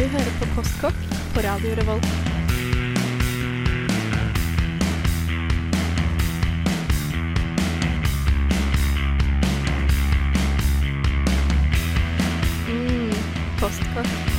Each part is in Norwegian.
Du hører på Postkokk på Radio Revolt. Mm, postkokk.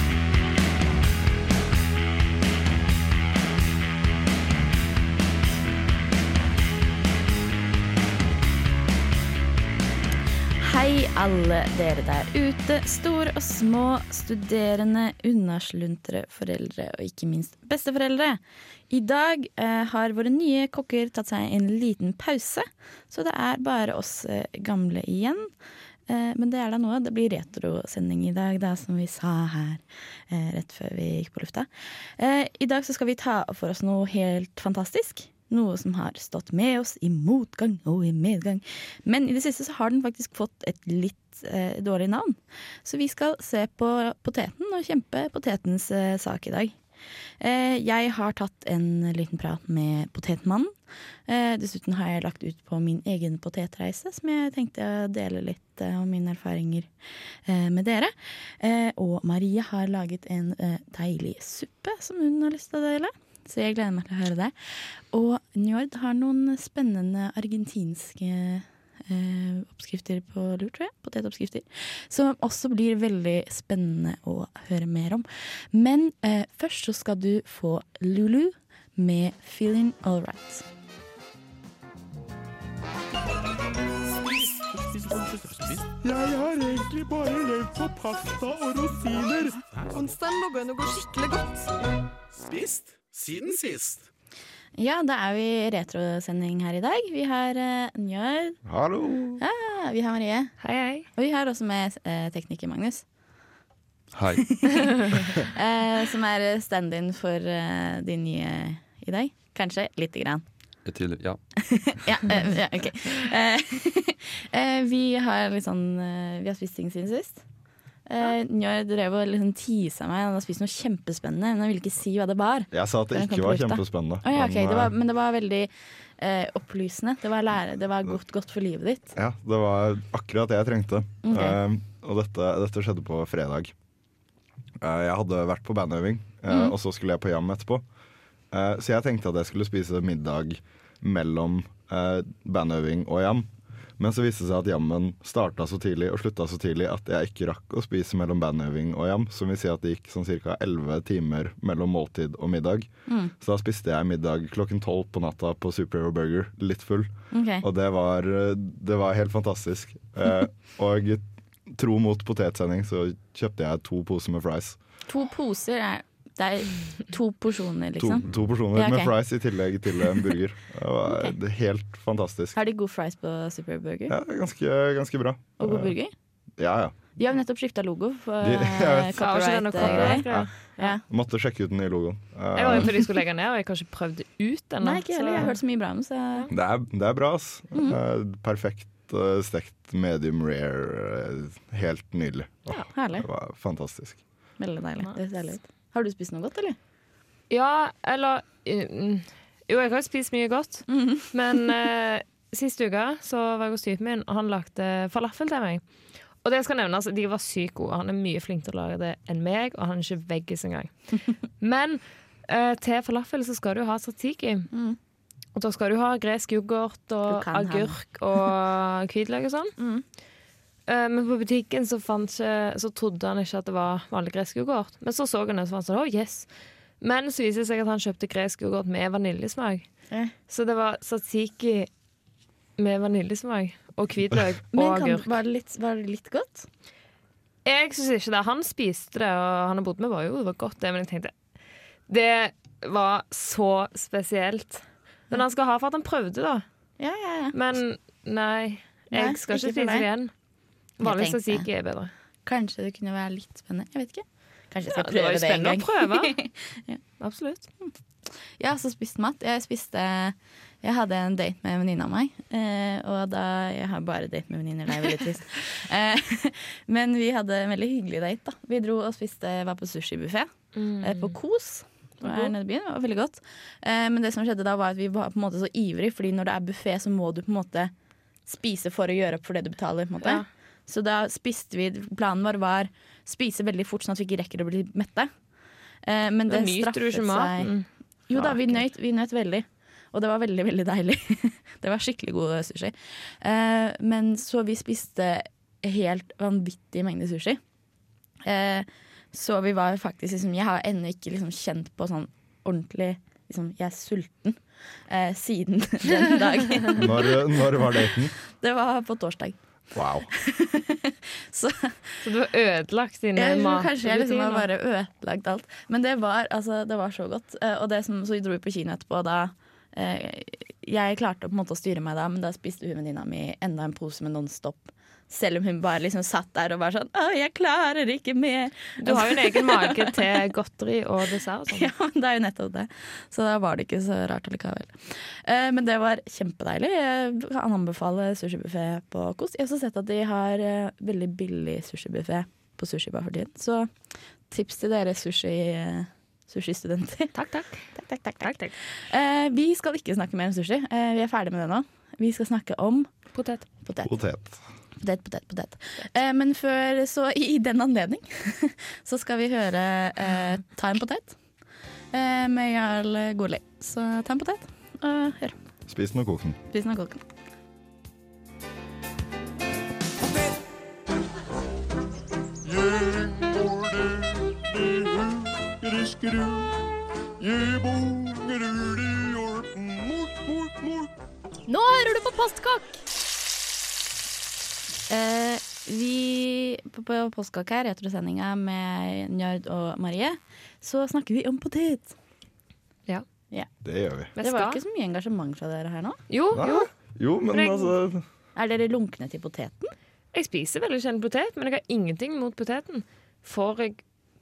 Alle dere der ute. Store og små, studerende, unnasluntre, foreldre og ikke minst besteforeldre. I dag eh, har våre nye kokker tatt seg en liten pause, så det er bare oss eh, gamle igjen. Eh, men det er da noe. Det blir retrosending i dag, da, som vi sa her eh, rett før vi gikk på lufta. Eh, I dag så skal vi ta for oss noe helt fantastisk. Noe som har stått med oss i motgang og i medgang. Men i det siste så har den faktisk fått et litt eh, dårlig navn. Så vi skal se på poteten og kjempe potetens eh, sak i dag. Eh, jeg har tatt en liten prat med Potetmannen. Eh, dessuten har jeg lagt ut på min egen potetreise, som jeg tenkte å dele litt eh, om mine erfaringer eh, med dere. Eh, og Marie har laget en eh, deilig suppe som hun har lyst til å dele. Så jeg gleder meg til å høre det. Og Njord har noen spennende argentinske eh, oppskrifter på lur, tror jeg. Potetoppskrifter. Som også blir veldig spennende å høre mer om. Men eh, først så skal du få Lulu med 'Feeling Alright'. Jeg har egentlig bare levd på pasta og rosiner. Onsdagen lå an å gå skikkelig godt. Spist siden sist. Ja, da er vi i retrosending her i dag. Vi har uh, Njord, Hallo. ja, vi har Marie, Hei, hei. og vi har også med uh, tekniker Magnus. Hei. uh, som er stand-in for uh, de nye i dag. Kanskje lite grann. Til, ja. Ja, eh, ja ok. Eh, eh, vi har litt sånn eh, Vi har spist ting siden sist. Uh, Njord drev og liksom tisa meg. Han hadde spist noe kjempespennende, men han ville ikke si hva det var. Jeg sa at det ikke var kjempespennende. Oh, ja, okay. men, det var, eh, Men det var veldig eh, opplysende. Det var, lære, det var godt, godt for livet ditt. ja, det var akkurat det jeg trengte. Okay. Eh, og dette, dette skjedde på fredag. Eh, jeg hadde vært på bandøving, eh, Mhm. og så skulle jeg på jam etterpå. Eh, så jeg tenkte at jeg skulle spise middag mellom eh, bandøving og jam. Men så viste det seg at jammen starta så tidlig og slutta så tidlig at jeg ikke rakk å spise mellom bandøving og jam. Som vil si at det gikk sånn ca. 11 timer mellom måltid og middag. Mm. Så da spiste jeg middag klokken tolv på natta på Superhero Burger, litt full. Okay. Og det var, det var helt fantastisk. Eh, og tro mot potetsending så kjøpte jeg to poser med fries. To poser er Det er to porsjoner, liksom. to porsjoner Ja, okay. med fries i tillegg til en burger. Det var det er helt fantastisk. Har de god fries på Superburger? Ja, ganske, ganske bra. Og god burger? Ja, ja. De har jo nettopp skifta logo for De- jeg vet. eh, Sa ikke det noe copyright-greier. copyright? Ja. Måtte sjekke ut den nye logoen. Eh, Jeg var jo fordi de skulle legge ned, og jeg har ikke prøvd det ut ennå. Nei, ikke heller. Jeg har hørt så mye bra om. Så. det, er, det er bra, ass. Mm -hmm. perfekt eh, stekt medium rare. eh, helt nydelig. Åh, Herlig. det var fantastisk. Veldig deilig. Det ser deilig ut. Har du spist noe godt, eller? Ja, eller mm, Jo, jeg har spist mye godt, Mhm. men eh, sist uke så var jeg hos typen min, og han lagde falafel til meg. Og det skal nevnes, de var sykt gode. Han er mye flinkere til å lage det enn meg, og han er ikke veggis engang. Men eh, til falafel så skal du ha tzatziki. Mm. Og da skal du ha gresk yoghurt og agurk og hvitløk og sånn. Mm. Eh, men på butikken så, ikke, så trodde han ikke at det var vanlig gresk yoghurt. Men så så han det, så var han sånn, oh yes. Men så viser det seg at han kjøpte gresk yoghurt med vaniljesmak. Eh. Så det var satsiki med vaniljesmak og hvitløk og agurk. var, det litt, var det litt godt? Jeg syns ikke det. Han spiste det, og han har bodd med var jo det var godt, det. Men jeg tenkte Det var så spesielt. Men han skal ha for at han prøvde, da. Ja, ja, ja. Men nei, jeg skal ikke spise det igjen. Jeg Vanlig tenkte- tzatziki er bedre. Kanskje det kunne være litt spennende. Jeg vet ikke. Kanskje jeg Ja, prøve det var prøve jo det, en spennende gang. å prøve. Ja. Absolutt. Jeg har også spist mat. Jeg spiste Jeg hadde en date med en venninne av meg. Eh, og da Jeg har bare date med venninner, det er veldig trist. Eh, men vi hadde en veldig hyggelig date. da Vi dro og spiste var på sushibuffé mm. på Kos. som er nede i byen. Det var veldig godt. Eh, men det som skjedde da var at vi var på en måte så ivrig, Fordi når det er buffé, så må du på en måte spise for å gjøre opp for det du betaler. på en måte Ja. Så da spiste vi Planen vår var spise veldig fort, sånn at vi ikke rekker å bli mette. Eh, men det, det straffet seg maten. Jo da, vi nøt, vi nøt veldig. Og det var veldig, veldig deilig. det var skikkelig god sushi. Eh, men så vi spiste helt vanvittig mengde sushi. Eh, så vi var faktisk liksom Jeg har ennå ikke liksom kjent på sånn ordentlig liksom, Jeg er sulten. Eh, siden den dagen. Når, når var daten? Det var på torsdag. Wow. Så Så du har ødelagt dine jeg tror kanskje jeg liksom har bare ødelagt alt. Men det var, altså, det var så godt. Eh, og det som, så vi dro på kino etterpå, og da eh, Jeg klarte på en måte å styre meg da, men da spiste hun venninna mi enda en pose med Nonstop. Selv om hun bare liksom satt der og var sånn Å, jeg klarer ikke mer. Du har jo en egen mage til godteri og dessert. Sånn. Ja, men det er jo nettopp det. Så da var det ikke så rart allikevel. Eh, men det var kjempedeilig. Jeg kan anbefale sushibuffé på Kos. Jeg har også sett at de har eh, veldig billig sushibuffé på Sushibar for tiden. Så tips til dere sushi, eh, sushistudenter. Takk, takk. Takk, takk, takk, takk, takk. Eh, vi skal ikke snakke mer om sushi. Eh, vi er ferdig med det nå. Vi skal snakke om Potet. potet. Potet. Potet, potet, potet. Eh, men før, så i, i den anledning, så skal vi høre eh, Ta en potet eh, med Jarl Goli. Så ta en potet og hør. Spis den og kok den. Spis den og kok den. Nå hører du på Postkokk! Eh, vi på, på Postkake her, retrosendinga med Njard og Marie, så snakker vi om potet. Ja Det gjør vi. Det var ikke så mye engasjement fra dere her nå. Jo, jo. Jo, men jeg- altså Er dere lunkne til poteten? Jeg spiser veldig sjelden potet, men jeg har ingenting mot poteten. Får jeg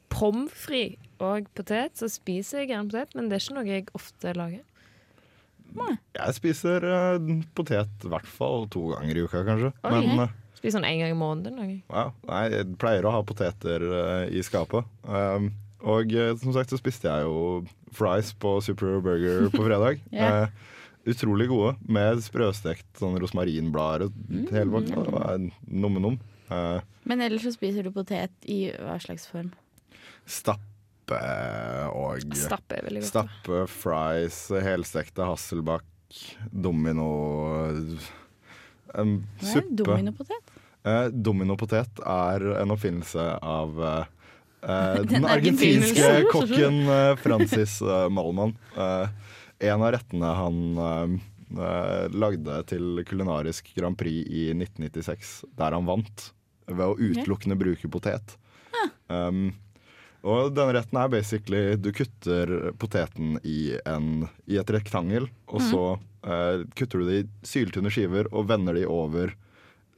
pommes frites og potet, så spiser jeg gjerne potet, men det er ikke noe jeg ofte lager. Jeg spiser uh, potet i hvert fall to ganger i uka, kanskje. Okay. Men eh, Spiser sånn en gang i måneden. Ja, nei, jeg pleier å ha poteter uh, i skapet. Um, og eh, som sagt så spiste jeg jo fries på Super Burger på fredag. yeah. uh, utrolig gode, med sprøstekt sånn rosmarinblader og hele pakka. Det var Nomme-nom. Uh, Men ellers så spiser du potet i hva slags form? stappe og Stappe er veldig godt. Stappe, fries, helstekte hasselbakk, domino um, Hva er dominopotet? Eh, dominopotet er en oppfinnelse av eh, eh, den Den argentinske kokken Francis uh, Malman. Eh, en av rettene han lagde til kulinarisk Grand Prix i 1996, der han vant ved å utelukkende bruke potet. Um, og denne retten er basically Du kutter poteten i, en, i et rektangel, og så eh, kutter du det i syltynne skiver og vender de over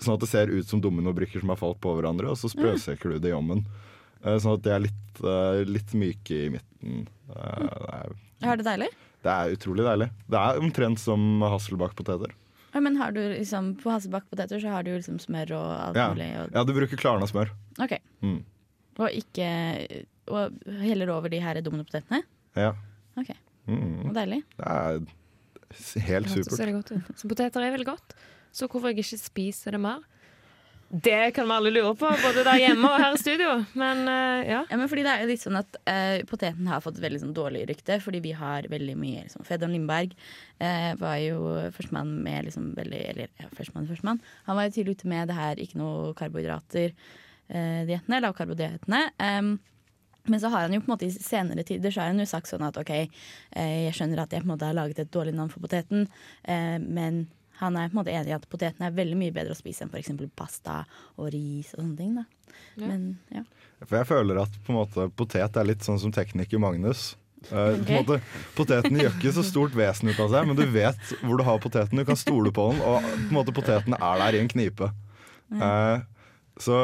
Sånn at det ser ut som dominobrikker som har falt på hverandre, og så sprøseker du det i ommen. Eh, Sånn at de er litt, eh, litt myke i midten. Eh, Det er, det deilig? det er utrolig deilig. Det er omtrent som hasselbakkpoteter. Ja, men har du liksom, På hasselbakkpoteter så har du liksom smør og alt Ja. mulig. Og, Ja, du bruker Klarna smør. ok. Mm. Og ikke Og heller over de her dominopotetene? Ja. Ok, Mm. og Deilig. Det er helt Det supert. veldig godt ut. Så poteter er veldig godt. Så hvorfor jeg ikke spiser det mer? Det kan vi alle lure på, både der hjemme og her i studio. Men uh, ja. Ja, men fordi det er jo litt sånn at uh, Poteten har fått veldig sånn dårlig rykte, fordi vi har veldig mye liksom, Fedon Lindberg uh, var jo førstemann med liksom veldig Eller ja, førstemann, førstemann. Han var jo tidlig ute med det her ikke noe karbohydrater-diettene, lavkarbodiettene. Um, men så har han jo på en måte i senere tider så har han jo sagt sånn at OK, eh, jeg skjønner at jeg på en måte har laget et dårlig navn for poteten, eh, men han er på en måte enig i at poteten er veldig mye bedre å spise enn f.eks. pasta og ris og sånne ting. da. Ja. Men ja. For jeg føler at på en måte, potet er litt sånn som tekniker Magnus. Eh, på en måte, poteten gjør ikke så stort vesen ut av seg, men du vet hvor du har poteten. Du kan stole på den, og på en måte, poteten er der i en knipe. Eh, så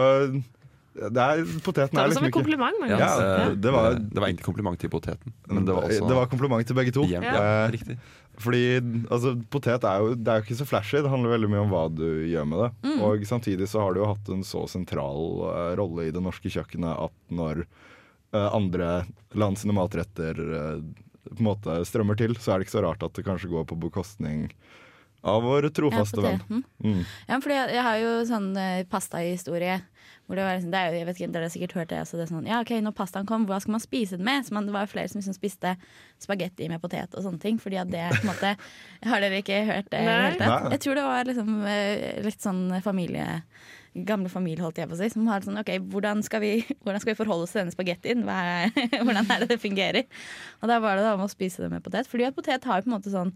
er, poteten er liksom en ikke kompliment. Ja, eh, det var- det var egentlig kompliment til poteten. Men det var også det var kompliment til begge to. Eh, ja, riktig. Fordi altså, potet er jo, det er jo ikke så flashy, det handler veldig mye om hva du gjør med det. Mm. Og samtidig så har det jo hatt en så sentral uh, rolle i det norske kjøkkenet at når uh, andre land sine matretter uh, på en måte strømmer til, så er det ikke så rart at det kanskje går på bekostning Av vår Ja, trofaste venn. Mm. Ja, fordi jeg, jeg har jo sånn eh, pastahistorie. Hvor det var liksom, det er jo, jeg vet ikke, Dere har sikkert hørt det. Altså det er sånn, ja ok, Når pastaen kom, hva skal man spise den med? Så man, det var jo flere som liksom spiste spagetti med potet og sånne ting. Fordi at det på en måte Har dere ikke hørt det? Jeg tror det var liksom eh, litt sånn familie Gamle familie, holdt jeg på å si. Som har sånn OK, hvordan skal vi, hvordan skal vi forholde oss til denne spagettien? Hvordan er det det fungerer? Og da var det da om å spise det med potet. Fordi at potet har jo på en måte sånn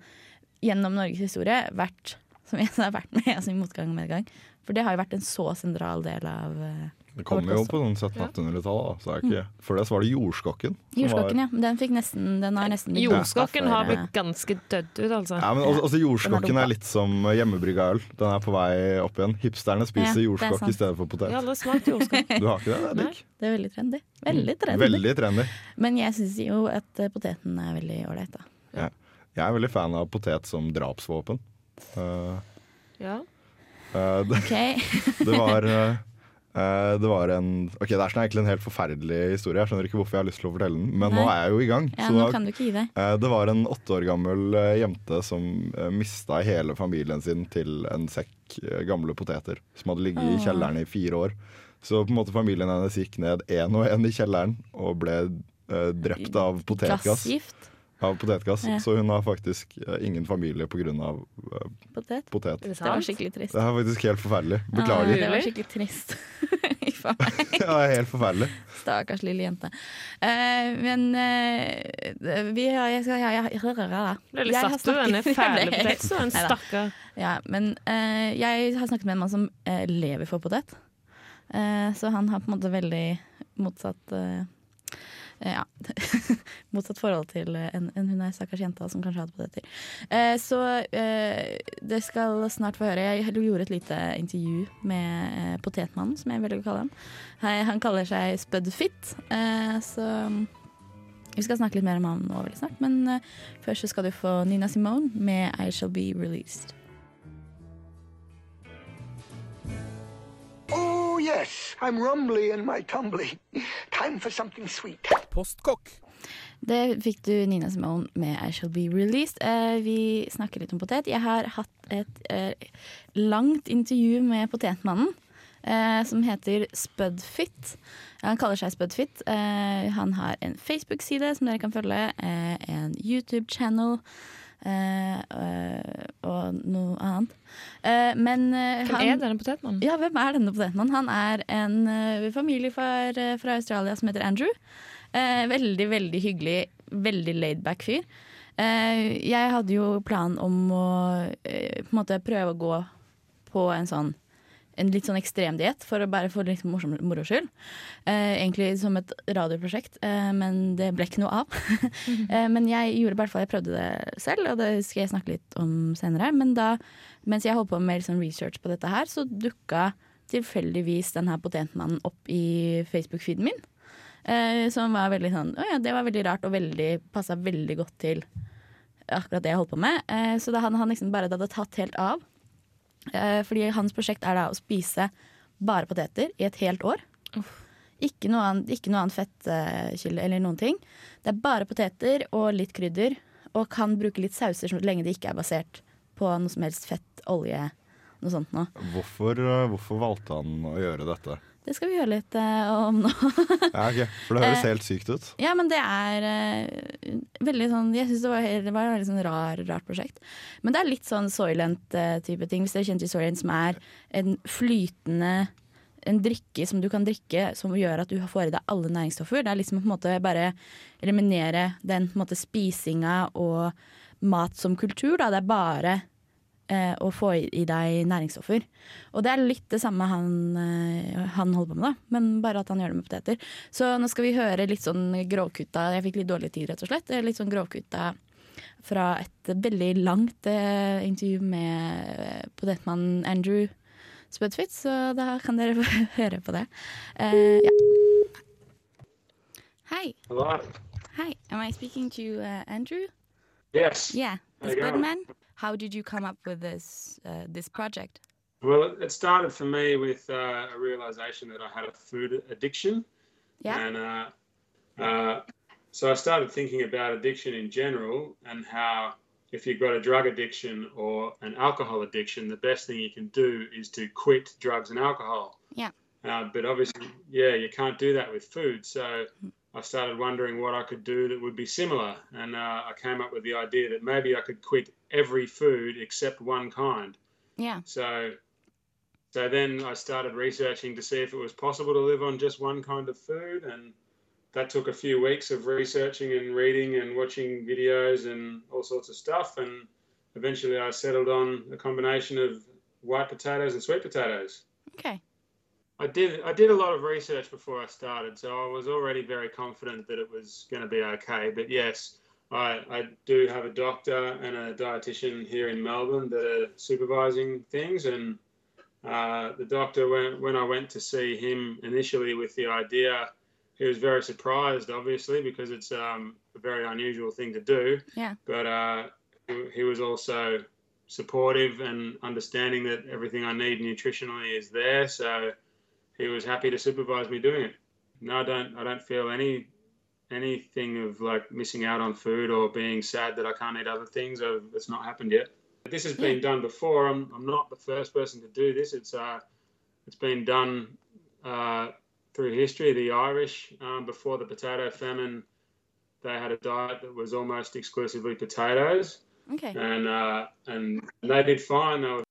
gjennom Norges historie vært som jeg har vært med altså i motgang og medgang. For det har jo vært en så sentral del av uh, Det kommer jo på sånn 1700-1800-tallet. da, så det er Før det så var det jordskokken. Mm. jordskokken. var- ja. Den fikk nesten Den har nesten blitt Jordskokken har blitt ganske dødd ut, altså. Ja, men også, også Jordskokken dumpa. er litt som hjemmebrygga øl. Den er på vei opp igjen. Hipsterne spiser Ja, jordskokk i stedet for Jeg har potet. aldri smakt jordskokk. Du har ikke det? Det er Nei. Det er veldig trendy. Veldig trendy. Veldig trendy. Men jeg syns jo at eh, poteten er veldig ålreit, da. Jeg er veldig fan av potet som drapsvåpen. Eh, Ja. eh, det, OK. det var eh, det var en Ok, det er sånn egentlig en helt forferdelig historie. Jeg skjønner ikke hvorfor jeg har lyst til å fortelle den, men nå er jeg jo i gang. Ja, så nå da- kan du ikke gi deg. Det var en åtte år gammel jente som mista hele familien sin til en sekk gamle poteter som hadde ligget i kjelleren i fire år. Så på en måte familien hennes gikk ned én og én i kjelleren og ble uh, drept av potetgass. Gassgift. Av potetgass. Ja. Så hun har faktisk eh, ingen familie pga. Uh, Potet. potet. Er det Det var skikkelig trist. Det er faktisk helt forferdelig. Beklager. Beklager. det var skikkelig trist. Uff. Ja, helt forferdelig. Stakkars lille jente. Uh, men uh, vi har jeg skal, jeg, jeg, jeg, Ble litt jeg har satt ut, denne snakket- fæle potet, så en. Stakkar. Ja, men uh, jeg har snakket med en mann som eh, lever for potet. Eh, så han har på en måte veldig motsatt eh, eh, ja. motsatt forhold til eh, en, en hun er stakkars jenta som kanskje hadde poteter. Eh, så eh, det skal snart få høre. Jeg gjorde et lite intervju med eh, Potetmannen, som jeg velger å kalle ham. Han kaller seg Spudfit, eh, så vi skal snakke litt mer om han nå veldig snart. Men eh, først så skal du få Nina Simone med I Shall Be Released. Oh, yes, I'm rumbly in my tumbly. Time for something sweet. Postkokk. Det fikk du Nina Simone med I Shall Be Released. Eh, vi snakker litt om potet. Jeg har hatt et eh, langt intervju med Potetmannen. Eh, som heter Spudfit. Han kaller seg Spudfit. Eh, han har en Facebook-side som dere kan følge. Eh, en YouTube-channel. Eh, eh, og noe annet. Eh, men Hvem han er denne potetmannen? ja, hvem er denne potetmannen? Han er en familiefar fra Australia som heter Andrew. Eh, veldig, veldig hyggelig, veldig laidback fyr. Eh, jeg hadde jo plan om å på en måte prøve å gå på en sånn en litt sånn ekstrem diett for å bare få litt morsom, moro skyld. Eh, egentlig som et radioprosjekt, eh, men det ble ikke noe av. eh, men jeg gjorde i hvert fall, jeg prøvde det selv, og det skal jeg snakke litt om senere. Men da, mens jeg holdt på med liksom research på dette her, så dukka tilfeldigvis den her potentmannen opp i Facebook-feeden min. Eh, som var veldig sånn Å ja, det var veldig rart og veldig passa veldig godt til akkurat det jeg holdt på med. Eh, så da hadde han liksom bare det hadde tatt helt av. Eh, fordi hans prosjekt er da å spise bare poteter i et helt år. Ikke noe annet, ikke noe annet fettkilde eller noen ting. Det er bare poteter og litt krydder, og kan bruke litt sauser så lenge det ikke er basert på noe som helst fett, olje, noe sånt noe. Hvorfor, eh, hvorfor valgte han å gjøre dette? Det skal vi høre litt eh, om nå. Ja, ok, For det høres helt sykt ut. Ja, men det er eh, veldig sånn Jeg syns det var, det var et veldig sånn rar, rart prosjekt. Men det er litt sånn Soylent-type ting. Hvis dere kjenner til Soylent, som er en flytende en drikke som du kan drikke som gjør at du får i deg alle næringsstoffer. Det er liksom på en måte bare eliminere den på en måte spisinga og mat som kultur. Da. Det er bare eh, å få i, i deg næringsstoffer. Og det er litt det samme han, eh, han holder på med, da. men bare at han gjør det med poteter. Så nå skal vi høre litt sånn grovkutta Jeg fikk litt dårlig tid, rett og slett. Litt sånn grovkutta fra et veldig langt eh, intervju med eh, potetmannen Andrew Spudfit, så da kan dere høre på det. Eh, ja. Hei. Hello. Hi. Am I speaking to uh, Andrew? Yes. Yeah, the? Spudman. How did you come up with this uh, this project? Well, it- started for me with uh, a realization that I had a food addiction. Yeah. And uh, uh, so I started thinking about addiction in general and how if you've got a drug addiction or an alcohol addiction, the best thing you can do is to quit drugs and alcohol. Yeah. Uh, but obviously, yeah, you can't do that with food. So I started wondering what I could do that would be similar. And uh, I came up with the idea that maybe I could quit every food except one kind. Yeah. So, so then I started researching to see if it was possible to live on just one kind of food, and that took a few weeks of researching and reading and watching videos and all sorts of stuff, and eventually I settled on a combination of white potatoes and sweet potatoes. Okay. I did I did a lot of research before I started, so I was already very confident that it was going to be okay. But yes, I, I do have a doctor and a dietitian here in Melbourne that are supervising things, and uh, the doctor when when I went to see him initially with the idea, he was very surprised, obviously, because it's um, a very unusual thing to do. Yeah. But uh, he- he was also supportive and understanding that everything I need nutritionally is there. So he was happy to supervise me doing it. No, I don't. I don't feel any anything of like missing out on food or being sad that I can't eat other things. Uh, It's not happened yet. This has been done before. I'm, I'm not the first person to do this. It's uh, it's been done uh, through history. The Irish um, before the potato famine, they had a diet that was almost exclusively potatoes Okay. and uh, and they did fine. They were,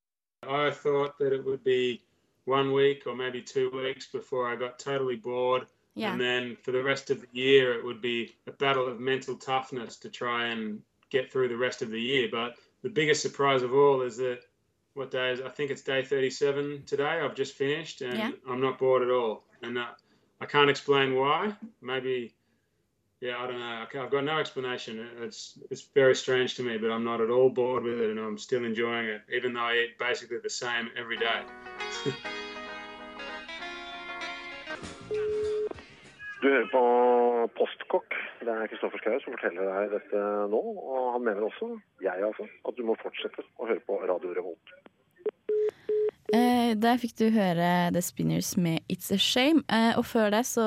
I thought that it would be one week or maybe two weeks before I got totally bored, Yeah. and then for the rest of the year it would be a battle of mental toughness to try and get through the rest of the year. But the biggest surprise of all is that what day is? I think it's day 37 today. I've just finished, and Yeah. I'm not bored at all. And uh, I can't explain why. Maybe yeah, I don't know. I've got no explanation. It's it's very strange to me, but I'm not at all bored with it, and I'm still enjoying it, even though I eat basically the same every day. Du hører på Postkokk. Det er Kristoffer Schou som forteller deg dette nå. Og han mener også, jeg altså, at du må fortsette å høre på Radio Revolt. Eh, der fikk du høre The Spinners med It's a Shame. Eh, og før det så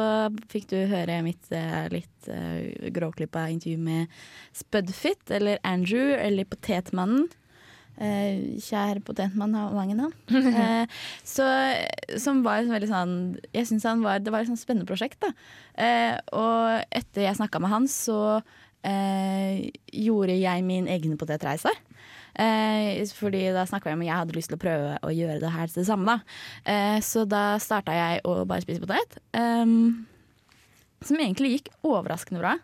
fikk du høre mitt eh, litt eh, gråklippa intervju med Spudfit, eller Andrew, eller Potetmannen. Eh, kjære potetmann har mange navn. Eh, så, som var veldig sånn Jeg syns han var Det var et sånn spennende prosjekt, da. Uh, og etter jeg snakka med han, så gjorde jeg min egen potetreise. Eh, fordi da snakka vi om jeg hadde lyst til å prøve å gjøre det her til det samme. Da. Eh, så da starta jeg å bare spise potet. Um, som egentlig gikk overraskende bra.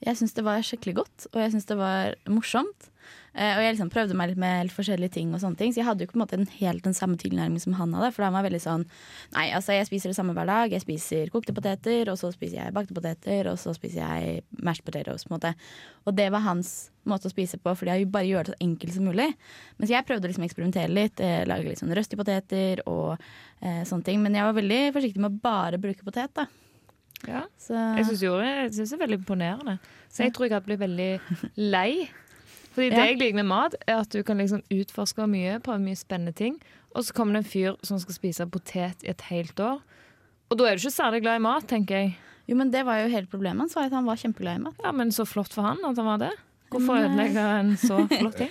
Jeg syns det var skikkelig godt, og jeg syns det var morsomt. Eh, og jeg liksom prøvde meg litt med forskjellige ting, og sånne ting så jeg hadde jo ikke på en måte en helt den samme tilnærmingen som han hadde. For han var veldig sånn Nei, altså jeg spiser det samme hver dag. Jeg spiser kokte poteter, og så spiser jeg bakte poteter, og så spiser jeg mashed potatoes. på en måte. Og det var hans måte å spise på, fordi jeg bare gjør det så enkelt som mulig. Mens jeg prøvde å liksom eksperimentere litt, eh, lage litt sånn røstige poteter og eh, sånne ting. Men jeg var veldig forsiktig med å bare bruke potet, da. Ja. Så Jeg syns det er veldig imponerende. Så jeg tror jeg hadde blitt veldig lei. Fordi det jeg liker med mat, er at du kan liksom utforske mye, prøve mye spennende ting. Og så kommer det en fyr som skal spise potet i et helt år. Og da er du ikke særlig glad i mat, tenker jeg. Jo, men det var jo hele problemet Han sa at han var kjempeglad i mat. Ja, Men så flott for han at han var det. Hvorfor eh, ødelegge en så flott ting?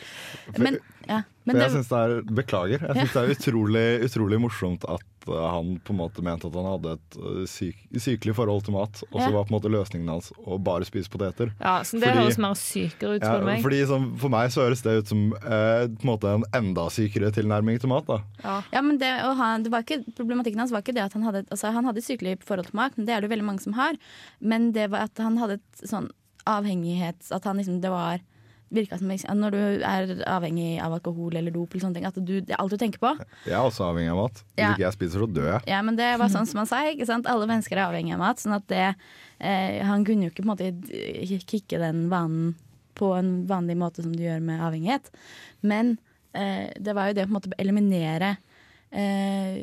Men, ja, men det, jeg synes det er, Beklager. Jeg syns det er utrolig, utrolig morsomt at uh, han på en måte mente at han hadde et uh, syk, sykelig forhold til mat, og så Ja. var på en måte løsningen hans å bare spise poteter. Ja, så Det Fordi- høres mer sykere ut, Ja, meg. fordi som, For meg så høres det ut som eh, på en måte en enda sykere tilnærming til mat. da Ja. ja, men det, og han, det var ikke, problematikken hans var ikke det at han hadde altså, Han hadde sykelig forhold til mat, men det er det jo veldig mange som har. Men det var at han hadde et sånn avhengighets... At han liksom, det var virka som liksom, Når du er avhengig av alkohol eller dop, eller sånne ting, at du, det er alt du tenker på. Jeg er også avhengig av mat. Hvis Ja. ikke jeg spiser, så dør jeg. Ja, men det var sånn som han sa. ikke sant? Alle mennesker er avhengig av mat. Sånn at det eh, Han kunne jo ikke på en måte kicke den vanen på en vanlig måte som du gjør med avhengighet. Men eh, det var jo det å på en måte eliminere eh,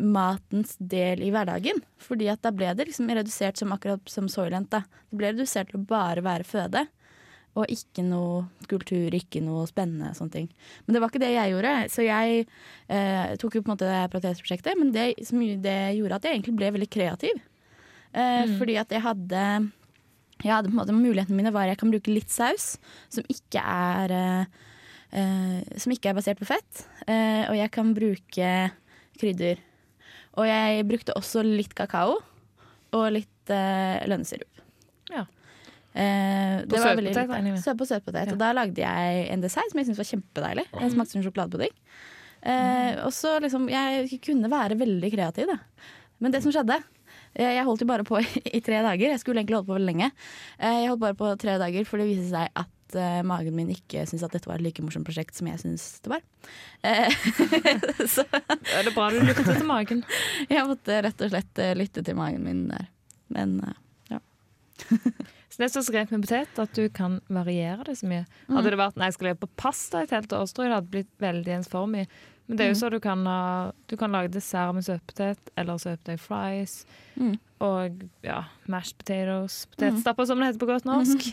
matens del i hverdagen. Fordi at da ble det liksom redusert som akkurat som Soylent. da. Det ble redusert til å bare være føde. Og ikke noe kultur, ikke noe spennende sånne ting. Men det var ikke det jeg gjorde. Så jeg eh, tok jo på en måte det protesprosjektet, men det, som, det gjorde at jeg egentlig ble veldig kreativ. Eh, Fordi at jeg hadde jeg hadde på en måte, mulighetene mine var at jeg kan bruke litt saus, som ikke er eh, Som ikke er basert på fett. Eh, og jeg kan bruke krydder. Og jeg brukte også litt kakao og litt eh, lønnesirup. Ja. Eh, På søtpotet. Søt på søtpotet. Og da lagde jeg en dessert som jeg syntes var kjempedeilig. Jeg smakte som sjokoladepudding. Eh, og så liksom Jeg kunne være veldig kreativ, da. Men det som skjedde eh, Jeg holdt jo bare på i, i tre dager. Jeg skulle egentlig holde på veldig lenge. Eh, jeg holdt bare på tre dager, for det viste seg at eh, magen min ikke syntes at dette var et like morsomt prosjekt som jeg syntes det var. Eh, så Da er det bra du lyttet til magen. jeg måtte rett og slett eh, lytte til magen min der. Men ja. Så det er så greit med potet at du kan variere det så mye. Hadde det vært nei, jeg skulle leve på pasta et helt år, tror jeg det hadde blitt veldig ensformig. Men det er jo Mm. så du kan, ha, du kan lage dessert med søtpotet eller søtpotet fries. Mm. Og ja, mashed potatoes. Potetstapper, som det heter på godt norsk.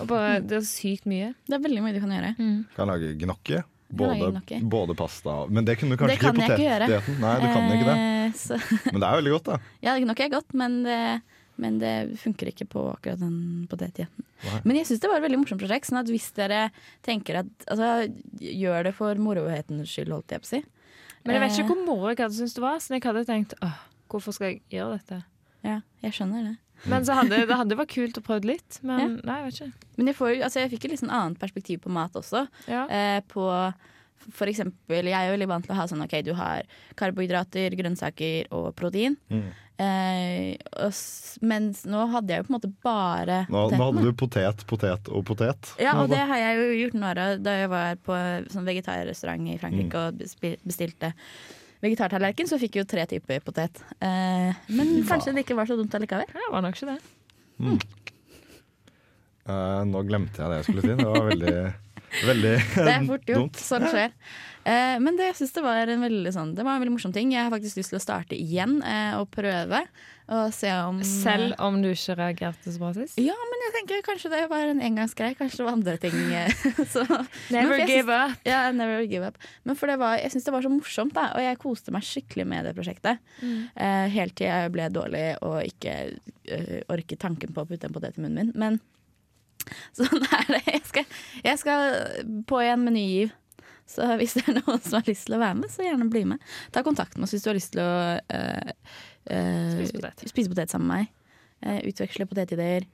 Og bare, det er sykt mye. det er veldig mye du kan gjøre. Kan lage gnocchi. Lage Både, både pasta og Men det kunne du kanskje Det kan ikke i ikke Nei, du kan ikke det. Eh, så, Men det er veldig godt, da. ja, gnocchi er godt, men det, men det funker ikke på akkurat den potetdietten. Men jeg syns det var et veldig morsomt prosjekt. Sånn at hvis dere tenker at altså, Gjør det for morohetens skyld, holdt jeg på å si. Men jeg vet ikke Eh, hvor moro jeg hadde syntes det var, så jeg hadde tenkt åh, hvorfor skal jeg gjøre dette? Ja, jeg skjønner det. Men så hadde det hadde vært kult å prøve litt. Men nei, jeg vet ikke. Men jeg, får, altså, jeg fikk et litt sånn annet perspektiv på mat også. Ja. Eh, på for eksempel, jeg er jo veldig vant til å ha sånn OK, du har karbohydrater, grønnsaker og protein. Mm. Eh, og, s- mens nå hadde jeg jo på en måte bare Nå, nå hadde du potet, potet og potet. Ja, og det har jeg jo gjort noe av da jeg var på sånn vegetarrestaurant i Frankrike og bestilte vegetartallerken, så fikk vi jo tre typer potet. Eh, men kanskje det ikke var så dumt allikevel. Det var nok ikke det. Eh, nå glemte jeg det jeg skulle si. Det var veldig, veldig Det er fort gjort. Sånt skjer. Eh, men det, jeg synes det, var en veldig, sånn, det var en veldig morsom ting. Jeg har faktisk lyst til å starte igjen eh, og prøve. Og se om Selv om du ikke reagerte så bra sist. Ja, men jeg tenker kanskje det var en engangsgreie. Kanskje det var andre ting. eh, så, Never Men give up. Ja, never give up. Men for det var, jeg syns det var så morsomt, da, og jeg koste meg skikkelig med det prosjektet. Eh, helt til jeg ble dårlig og ikke uh, orket tanken på å putte en potet i munnen min. Men sånn er det. Jeg skal, jeg skal på med ny. Så hvis det er noen som har lyst til å være med, så gjerne bli med. Ta kontakt med oss hvis du har lyst til å uh, uh, Spise potet. spise potet sammen med meg. Uh, utveksle potetideer.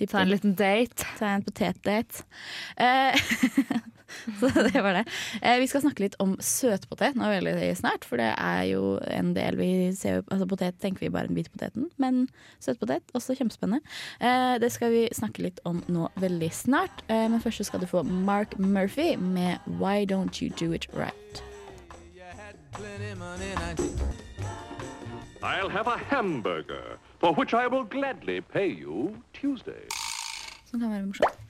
Ta en liten date. Ta en potetdate. Så det var det. Eh, vi skal snakke litt om søtpotet nå veldig snart, for det er jo en del vi ser Altså potet tenker vi bare den hvite poteten, men søtpotet også kjempespennende. Eh, det skal vi snakke litt om nå veldig snart, eh, men først skal du få Mark Murphy med Why Don't You Do It Right. I'll have a hamburger, for which I will gladly pay you Tuesday. Som kan være morsomt.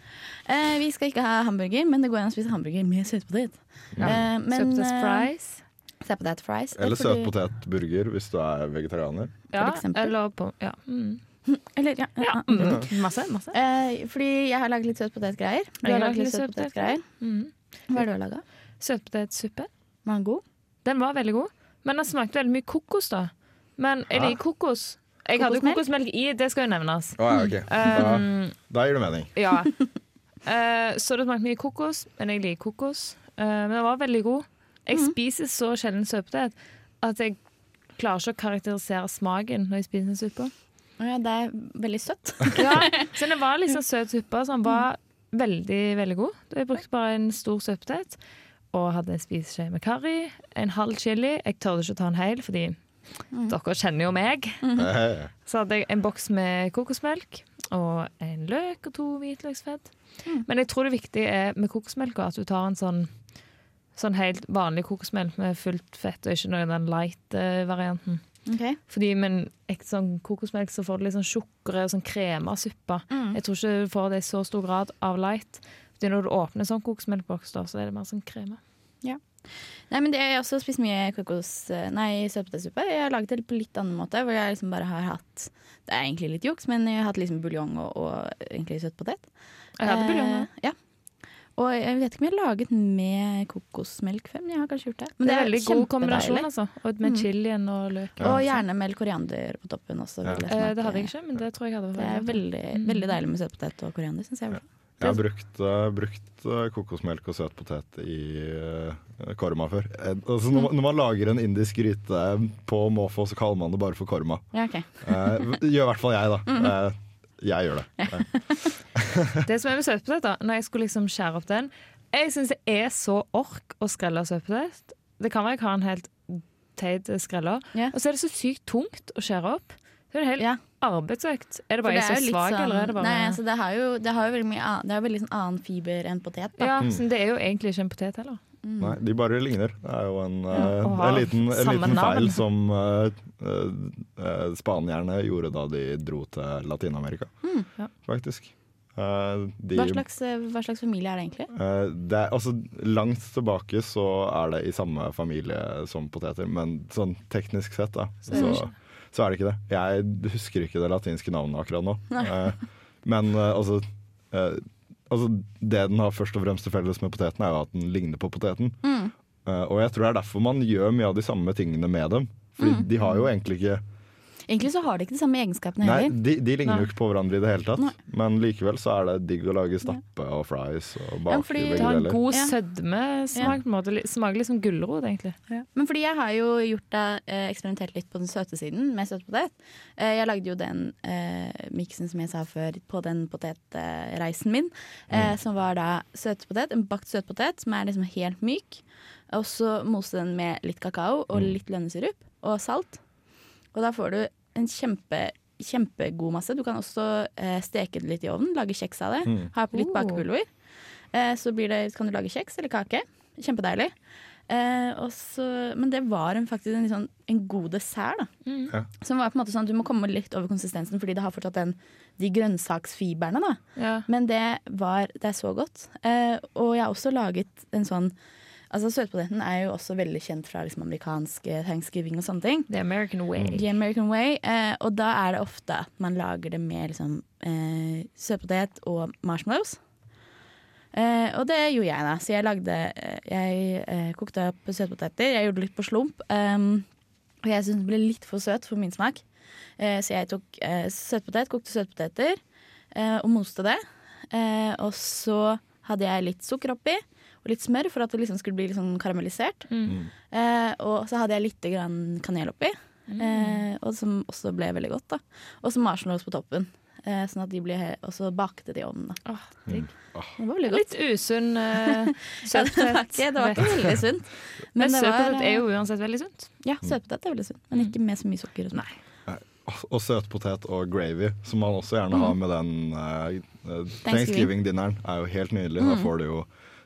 Eh, vi skal ikke ha hamburger, men det går an å spise hamburger med søtpotet. Ja. Eh, men, eh, fries. Søtpotet fries. Eller fordi- søtpotetburger hvis du er vegetarianer. Ja, eller på Ja. Mm. Eller, ja, ja, Mm. Masse. masse. Eh, fordi jeg har laget litt søtpotetgreier. Du Jeg har har laget litt søtpotetgreier. Mm. Hva er det du har laga? Søtpotetsuppe. Var den god? Den var veldig god, men den smakte veldig mye kokos, da. Men jeg liker kokos. Jeg hadde Kokosmelk? kokosmelk i, det skal jo nevnes. Oh, ja, okay. da, Um, da gir det mening. ja. Eh, så det smakte mye kokos, men jeg liker kokos. Uh, men den var veldig god. Jeg spiser så sjelden søtpotet at jeg klarer ikke å karakterisere smaken når jeg spiser en suppe. Ja, det er veldig søtt. Ja, så det var liksom søt suppe, den var veldig, veldig god. Jeg brukte bare en stor søtpotet og hadde en spiseskje med karri, en halv chili. Jeg tørde ikke å ta en hel, fordi dere kjenner jo meg. Mm. Så hadde jeg en boks med kokosmelk og en løk og to hvitløksfett. Men jeg tror det viktige er med kokosmelka at du tar en sånn, sånn helt vanlig kokosmelk med fullt fett, og ikke noe den light-varianten. Okay. Fordi med en ekte sånn kokosmelk så får du litt sånn tjukkere sånn krema suppe. Jeg tror ikke du får det i så stor grad av light. Fordi når du åpner sånn kokosmelkboks, så er det mer sånn krema. Nei, men det, Jeg har også spist mye kokos, nei, søtpotetsuppe. Jeg har laget det på litt annen måte. Hvor jeg liksom bare har hatt Det er egentlig litt juks, men jeg har hatt liksom buljong og, og egentlig søtpotet. Jeg hadde buljong, Eh, ja. Og jeg vet ikke om jeg har laget med kokosmelk før, men jeg har kanskje gjort det. Men det er veldig god kombinasjon, altså. Og med Mm. chilien og løk. Og gjerne med koriander på toppen også. Ja. jeg Eh, det hadde jeg ikke, men det tror jeg hadde Det er veldig, veldig deilig med søtpotet og koriander, syns jeg. Jeg har brukt, eh, brukt eh, kokosmelk og søt potet i eh, korma før. Altså når, man- når man lager en indisk gryte på måfå, så kaller man det bare for korma. Ja, okay. Eh, gjør i hvert fall jeg, da. Mhm. Eh, jeg gjør det. Det som er med søtpotet, da, når jeg skulle liksom skjære opp den Jeg syns det er så ork å skrelle søtpotet. Det kan være jeg har en helt teit skreller. Og så er det så sykt tungt å skjære opp. Det er en hel arbeidsøkt. Er det bare jeg som er svak, sånn- eller er det bare Nei, altså det har jo, det har jo veldig mye an, det har veldig sånn annen fiber enn potet. Da. Ja, så det er jo egentlig ikke en potet heller. Nei, de bare ligner. Det er jo en, Ja, eh, en liten, en liten feil som uh, spanierne gjorde da de dro til Latin-Amerika, Mm. faktisk. Eh, de, Hva, slags, eh, hva slags familie er det egentlig? eh, det er, altså, langt tilbake så er det i samme familie som poteter, men sånn teknisk sett da, Så så, så er det ikke det. Jeg husker ikke det latinske navnet akkurat nå. Eh, men eh, altså, eh, altså Det den har først og fremst til felles med poteten, er jo at den ligner på poteten. Mm. Eh, og jeg tror det er derfor man gjør mye av de samme tingene med dem. Fordi Mm. de har jo egentlig ikke Egentlig så har de ikke de samme egenskapene Nei, heller. de, de ligner jo ikke på hverandre i det hele tatt. Nei. Men likevel så er det digg å lage stappe og fries og Ja, bake fordi- Det har en god Ja. sødmesmak. Ja. Smaker litt som gulrot, egentlig. Men fordi jeg har jo gjort det, eh, eksperimentert litt på den søte siden med søtpotet. Eh, jeg lagde jo den eh, miksen som jeg sa før på den potetreisen min. Eh, Som var da søtpotet, en bakt søtpotet som er liksom helt myk. Og så moste den med litt kakao og litt lønnesirup og salt. Og da får du en kjempe, kjempegod masse. Du kan også eh, steke det litt i ovnen, lage kjeks av det. Mm. Ha på litt Oh. bakepulver. Eh, så blir det, kan du lage kjeks eller kake. Kjempedeilig. Eh, også, men det var en, faktisk en, sånn, en god dessert. da Ja. Som var på en måte sånn at Du må komme litt over konsistensen, fordi det har fortsatt den, de grønnsaksfiberne. da Ja. Men det var det er så godt. Eh, og jeg har også laget en sånn Altså Søtpoteten er jo også veldig kjent fra liksom, amerikansk eh, thanksgiving og sånne ting. The American way. The American way eh, Og da er det ofte at man lager det med liksom, eh, søtpotet og marshmallows. Eh, og det gjorde jeg, da. Så jeg lagde eh, Jeg eh, kokte opp søtpoteter. Jeg gjorde litt på slump. Um, og jeg syntes det ble litt for søt for min smak. Eh, så jeg tok søtpotet, kokte søtpoteter eh, og moste det. Eh, og så hadde jeg litt sukker oppi og litt smør for at det liksom skulle bli litt sånn karamellisert. Eh, og så hadde jeg litt grann kanel oppi, eh, og som også ble veldig godt. da Og så marshmallows på toppen. Eh, sånn at de ble Og så bakte de i ovnen. da digg. Det var veldig godt. Litt usunn uh, Ja, det var ikke, det var ikke veldig sunt. Men, men søtpotet er jo eh, uansett veldig sunt. Ja, søtpotet er veldig sunt, men ikke med så mye sukker. Og. Og søtpotet og gravy, som man også gjerne har med den uh, Thanksgiving-dinneren, er jo helt nydelig. Da Mm. får du jo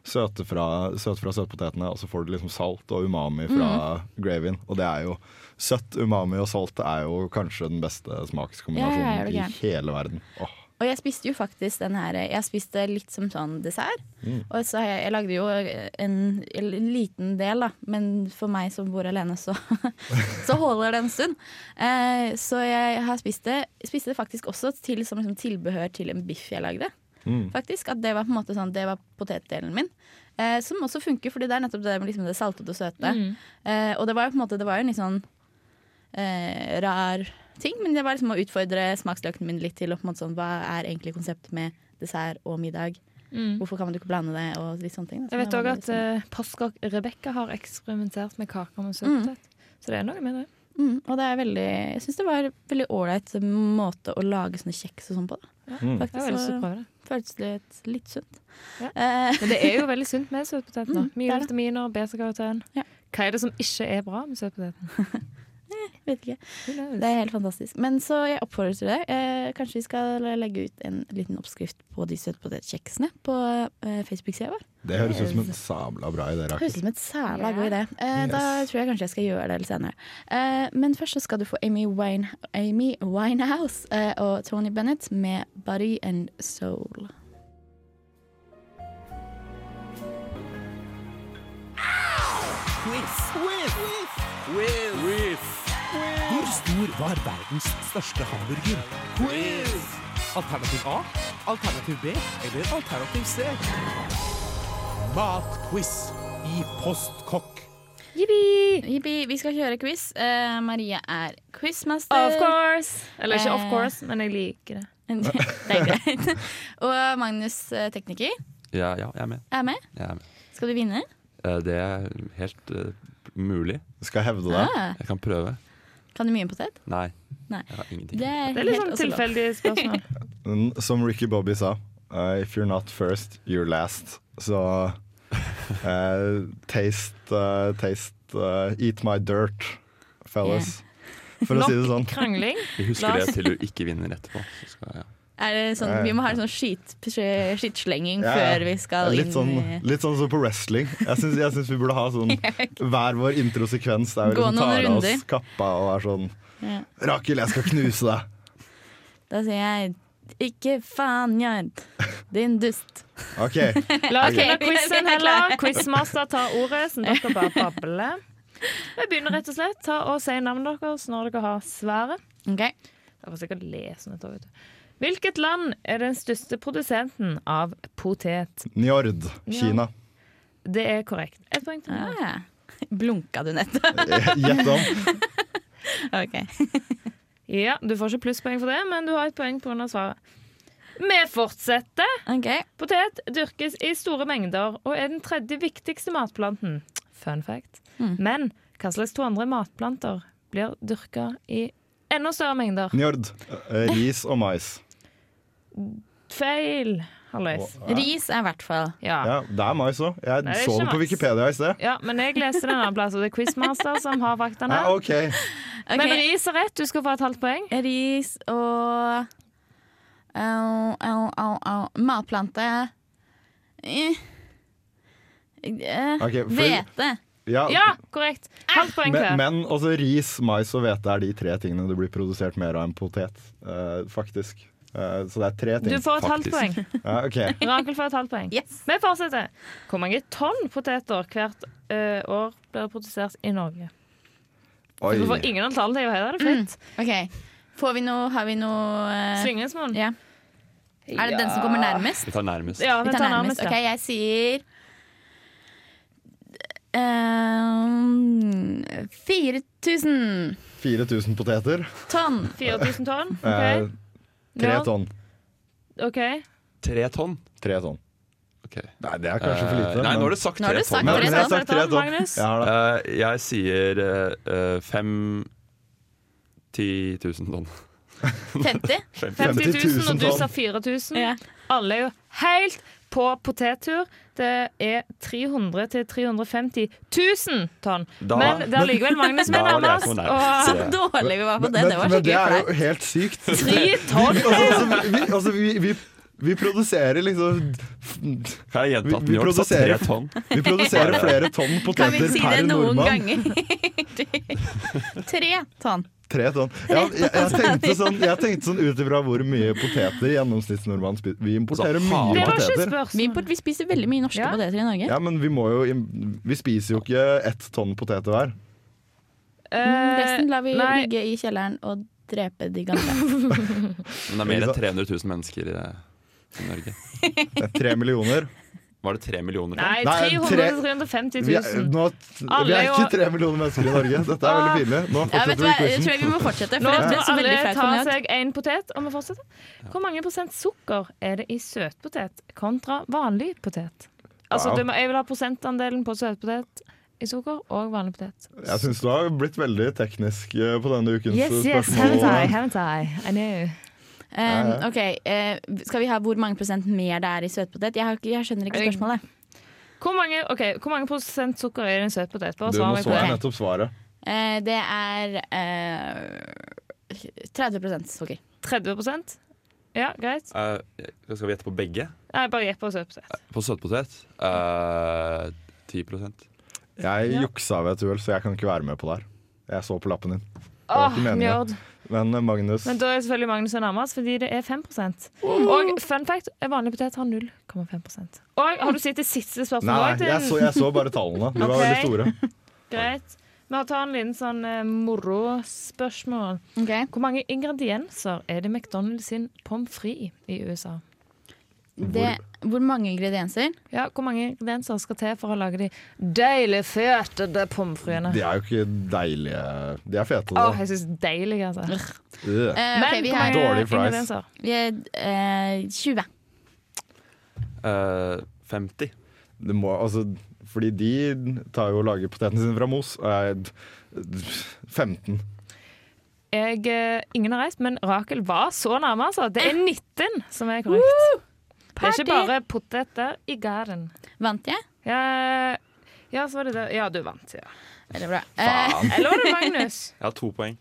søte fra, søt fra søtpotetene, og så får du liksom salt og umami fra gravyen. Og det er jo søtt, umami og salt er jo kanskje den beste Ja, ja, smakskombinasjonen er i hele verden. Åh. Og jeg spiste jo faktisk den her Jeg spiste litt som sånn dessert. Mm. Og så har jeg, jeg lagde jo en, en liten del, da. Men for meg som bor alene, så, så holder det en stund. Eh, så jeg har spist det. Spiste det faktisk også til, som liksom tilbehør til en biff jeg lagde. Mm. Faktisk, At det var på en måte sånn Det var potetdelen min. Eh, som også funker, fordi det er nettopp det med liksom det saltete og søte. Mm. Eh, og det var jo på en måte Det var jo en litt sånn eh, rar ting, men det var liksom å utfordre smaksløkene mine litt til å på en måte sånn, hva er egentlig konseptet med dessert og middag. Mm. Hvorfor kan man ikke blande det? Og litt sånne ting. Så Jeg vet òg at litt sånn- uh, postkokk Rebekka har eksperimentert med kaker med søtpotet. Så det er noe med det. mm, Og det er veldig Jeg syns det var en veldig ålreit måte å lage sånne kjeks og sånn på. Da. Ja, Mm. Så det. føltes litt, litt sunt. Ja. Eh, Men det er jo veldig sunt med søtpotet. nå. Mm, Mye er vitaminer, beta-karoten. Hva er det som ikke er bra med søtpoteten? Vet ikke. Det er helt fantastisk. Men så jeg oppfordrer til det. Eh, kanskje vi skal legge ut en liten oppskrift på de søtpotetkjeksene på eh, Facebook-sida vår. Det høres ut som en sabla bra idé, Det høres ut som et sabla god idé. Eh, Da tror jeg kanskje jeg skal gjøre det litt senere. Eh, men først så skal du få Amy, Wine, Amy Winehouse eh, og Tony Bennett med 'Body and Soul'. Quiz. Quiz. Quiz. Hvor stor var verdens største hamburger? Quiz. Alternativ A, alternativ B eller alternativ C? matquiz i Postkokk. Jippi! Jippi, vi skal kjøre quiz. Eh, Maria er quizmaster. Of course. Eller ikke of Eh. course, men jeg liker det. det er greit. Og Magnus, eh, tekniker, Ja, ja, jeg er med. er med. Jeg er med. Skal du vinne? Eh, Det er helt eh, mulig. Skal jeg hevde det? Ah, Jeg kan prøve. Kan du mye om potet? Nei. Nei. Jeg har ingenting. Det er, Det er litt sånn tilfeldig spørsmål. Som Ricky Bobby sa, uh, if you're not first, you're last. Så uh, taste, uh, taste uh, Eat my dirt, fellas. For å si det sånn. Krangling. Vi husker det til du ikke vinner etterpå. Så skal, ja. Er det sånn, vi må ha en sånn skit, skittslenging Ja, ja. før vi skal Litt inn sånn, i litt sånn som på wrestling. Jeg syns, jeg syns vi burde ha sånn hver vår introsekvens der vi liksom tar av oss kappa og er sånn Ja. Rakel, jeg skal knuse deg. Da sier jeg ikke faen, Jard. Din dust. OK. La oss quizen er heller. Quizmaster tar ordet, så dere bare babler. Vi begynner rett og slett. Ta og Si navnet deres når dere har svaret. Ok. Jeg får sikkert lese dette. vet du. Hvilket land er den største produsenten av potet? Njord, Kina. Det er korrekt. Ett poeng til meg. Ah, blunka du nettopp? Gjett om. ok. Ja, Du får ikke plusspoeng for det, men du har et poeng pga. svaret. Vi fortsetter. Okay. Potet dyrkes i store mengder og er den tredje viktigste matplanten. Fun fact. Mm. Men hva slags to andre matplanter blir dyrka i enda større mengder? Njord. Eh, Ris og mais. Feil, Hallois. Ris er i hvert fall. Ja. Ja, det er mais òg. Jeg Nei, det er så det på. Wikipedia i sted. ja, men jeg leste den andre plass, og det er Quizmaster som har faktaene. Ja, okay. okay. Men ris er rett, du skal få et halvt poeng. Ris og au, au, au, au. Matplante Eh. For- Hvete. Ja, Ja, korrekt. Halvt poeng men, til. men også ris, mais og hvete er de tre tingene det blir produsert mer av enn potet. uh, faktisk. Eh, så det er tre Du får et halvt poeng. Ja, okay. Rakel får et halvt poeng. Yes. Vi fortsetter. Hvor mange tonn poteter hvert eh, år blir produsert i Norge? Oi. Du får ingen antall her, er det Mm. Okay. Får vi noe Har vi noe eh, Slingringsmonn? Ja. Er det den som kommer nærmest? Vi tar nærmest. Ja, Vi tar nærmest. ja. OK, jeg sier uh, 4000 4000 poteter. tonn. 4000 tonn? Eh, OK. Tre Ja. tonn. Ok. Tre tonn? Tre tonn. Okay. Nei, det er kanskje for lite. Eh, nei, nå har du sagt tre tonn. Nå har tonn. sagt tre tonn. Magnus? Jeg har det. Eh, jeg sier eh, eh, fem ti tusen tonn. 50. 50 000, og du sa 4000. Ja. Alle er jo helt på potettur. Det er 300 til 350 000 tonn. Da- Men det er likevel Magnus som er nærmest. Og. Så dårlig vi var på det. Men, Det var men det er jo helt sykt. tre tonn! altså, vi, altså, vi, vi, vi produserer liksom Kan jeg gjenta at New York sa tre tonn? Vi produserer flere tonn Kan vi si det noen nordmann. ganger? Tre tonn. Tre tonn. Ja, jeg, jeg, tenkte sånn, jeg tenkte sånn ut ifra hvor mye poteter gjennomsnittsnordmannen spiser. Vi importerer Altså, mye Det poteter. Vi, import, vi spiser veldig mye norske Ja. poteter i Norge. Ja, men vi må jo Vi spiser jo ikke ett tonn poteter hver. Mm, Resten lar vi nei. ligge i kjelleren og drepe de gamle. Men det er mer enn 300 000 mennesker i, i Norge. Det er tre millioner. Var det tre millioner Nei, Nei, 300 tre- 350 Vi er, 000. nå, vi er ikke tre millioner mennesker i Norge. Dette er veldig pinlig. Nå Ja, vet fortsetter du vi quizen. jeg tror jeg vi må fortsette. Nå må alle ta seg en potet, og vi fortsetter. Hvor mange prosent sukker er det i søtpotet kontra vanlig potet? Altså, Wow. du må, Jeg vil ha prosentandelen på søtpotet i sukker og vanlig potet. Jeg syns du har blitt veldig teknisk eh, på denne ukens Yes, yes, spørsmål. haven't I, haven't I? I know. Um, ok, uh, Skal vi ha hvor mange prosent mer det er i søtpotet? Jeg, har, ikke- jeg skjønner ikke spørsmålet. Hvor mange, okay, hvor mange prosent sukker er i en søtpotet? Du, nå så jeg nettopp svaret. Uh, det er eh, 30 sukker. 30 Ja, greit. Eh, skal vi gjette på begge? Nei, bare gjett på søtpotet. På søtpotet? Uh, 10 Jeg Ja. juksa ved et uhell, så jeg kan ikke være med på det her. Jeg så på lappen din. Åh, oh, njord. Men eh, Magnus Men da er selvfølgelig Magnus og nærmest, fordi det er 5% Og fun fact, vanlig potet har 0,5% Og har du sett det siste spørsmålet? Nei, jeg så, jeg så bare tallene. De var Ok. veldig store. Greit. Vi tar en liten sånn uh, morospørsmål. Okay. Hvor mange ingredienser er det McDonald's sin pommes frites i USA? Det, hvor mange ingredienser? Ja, Hvor mange ingredienser skal til for å lage de deilige, fete de pommes fritesene? De er jo ikke deilige. De er fete, da. da. jeg syns deilige, altså. Uh. Eh, Men ok, vi hvor har, mange Dårlige fries. ingredienser? vi er uh, 20. Eh, 50. Det må, altså, fordi de tar jo og lager potetene sine fra mos. Og jeg 15. Jeg, eh, ingen har reist, men Rakel var så nærme, altså. Det er 19 som er korrekt. Det er ikke bare poteter i gæren. Vant jeg? Ja, ja, så var det det. Ja, du vant, ja. Veldig bra. Eh, Faen. Eller var det Magnus? Jeg har to poeng.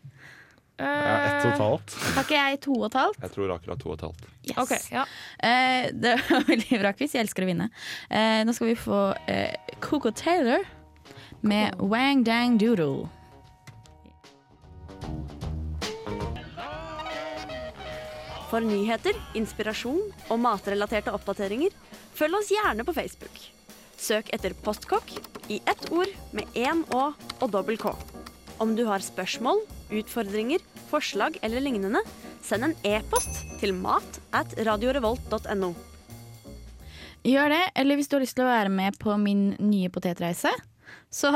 Jeg har ett halvt. har ikke jeg to og et halvt? Jeg tror akkurat to og et halvt. Yes. Okay, ja. uh, det var veldig bra quiz. Jeg elsker å vinne. Uh, nå skal vi få eh, Coco Taylor med Wang Dang Doodle. For nyheter, inspirasjon og matrelaterte oppdateringer, følg oss gjerne på Facebook. Søk etter Postkokk i ett ord med én Å og dobbel K. Om du har spørsmål, utfordringer, forslag eller lignende, send en e-post til mat at radiorevolt.no. Gjør det, eller hvis du har lyst til å være med på min nye potetreise, så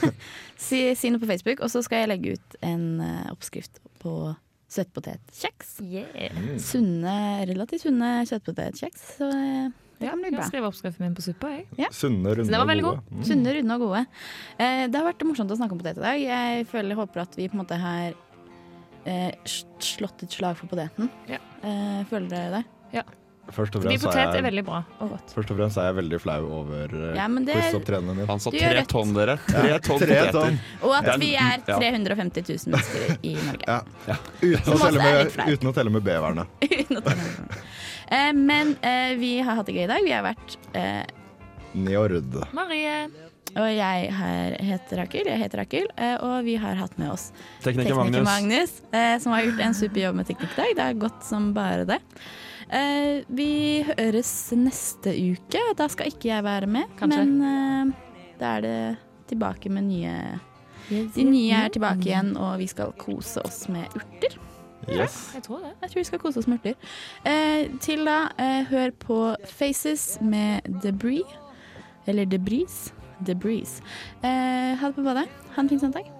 si, si noe på Facebook, og så skal jeg legge ut en eh, oppskrift på søtpotetkjeks. Sunne, relativt sunne søtpotetkjeks. Så eh, det kan bli bra. Jeg skrev oppskriften min på suppa, jeg. Sunne, runde og veldig gode. Mm. Sunne, runde og gode. Eh, det har vært morsomt å snakke om potet i dag. Jeg føler, håper at vi på en måte har eh, slått et slag for poteten. Ja. Eh, føler dere det? Først og fremst potet er er jeg, veldig bra og godt. først og fremst er jeg veldig flau over uh, Ja, quizopptredenen din. Han sa tre tonn, dere. Tre tonn Tre poteter. tonn. Og at er- vi er 350 000 mennesker i Norge. Ja. Uten, å telle er med, uten å telle med beverne. Uten å telle med uh, men uh, vi har hatt det gøy i dag. Vi har vært uh, Njord. Marie. Og jeg her heter Rakel, jeg heter Rakel, eh, og vi har hatt med oss Tekniker tekniker Magnus. Magnus, eh, som har gjort en super jobb med teknikk i dag. Det har gått som bare det. Eh, vi høres neste uke. Da skal ikke jeg være med, Kanskje. men eh, da er det tilbake med nye De nye er tilbake igjen, og vi skal kose oss med urter. Yes. Jeg tror det. Jeg tror vi skal kose oss med urter. Eh, til da, eh, hør på Faces med Debris. Eller Debris. Debris. Eh, ha det på badet. Ha en fin søndag.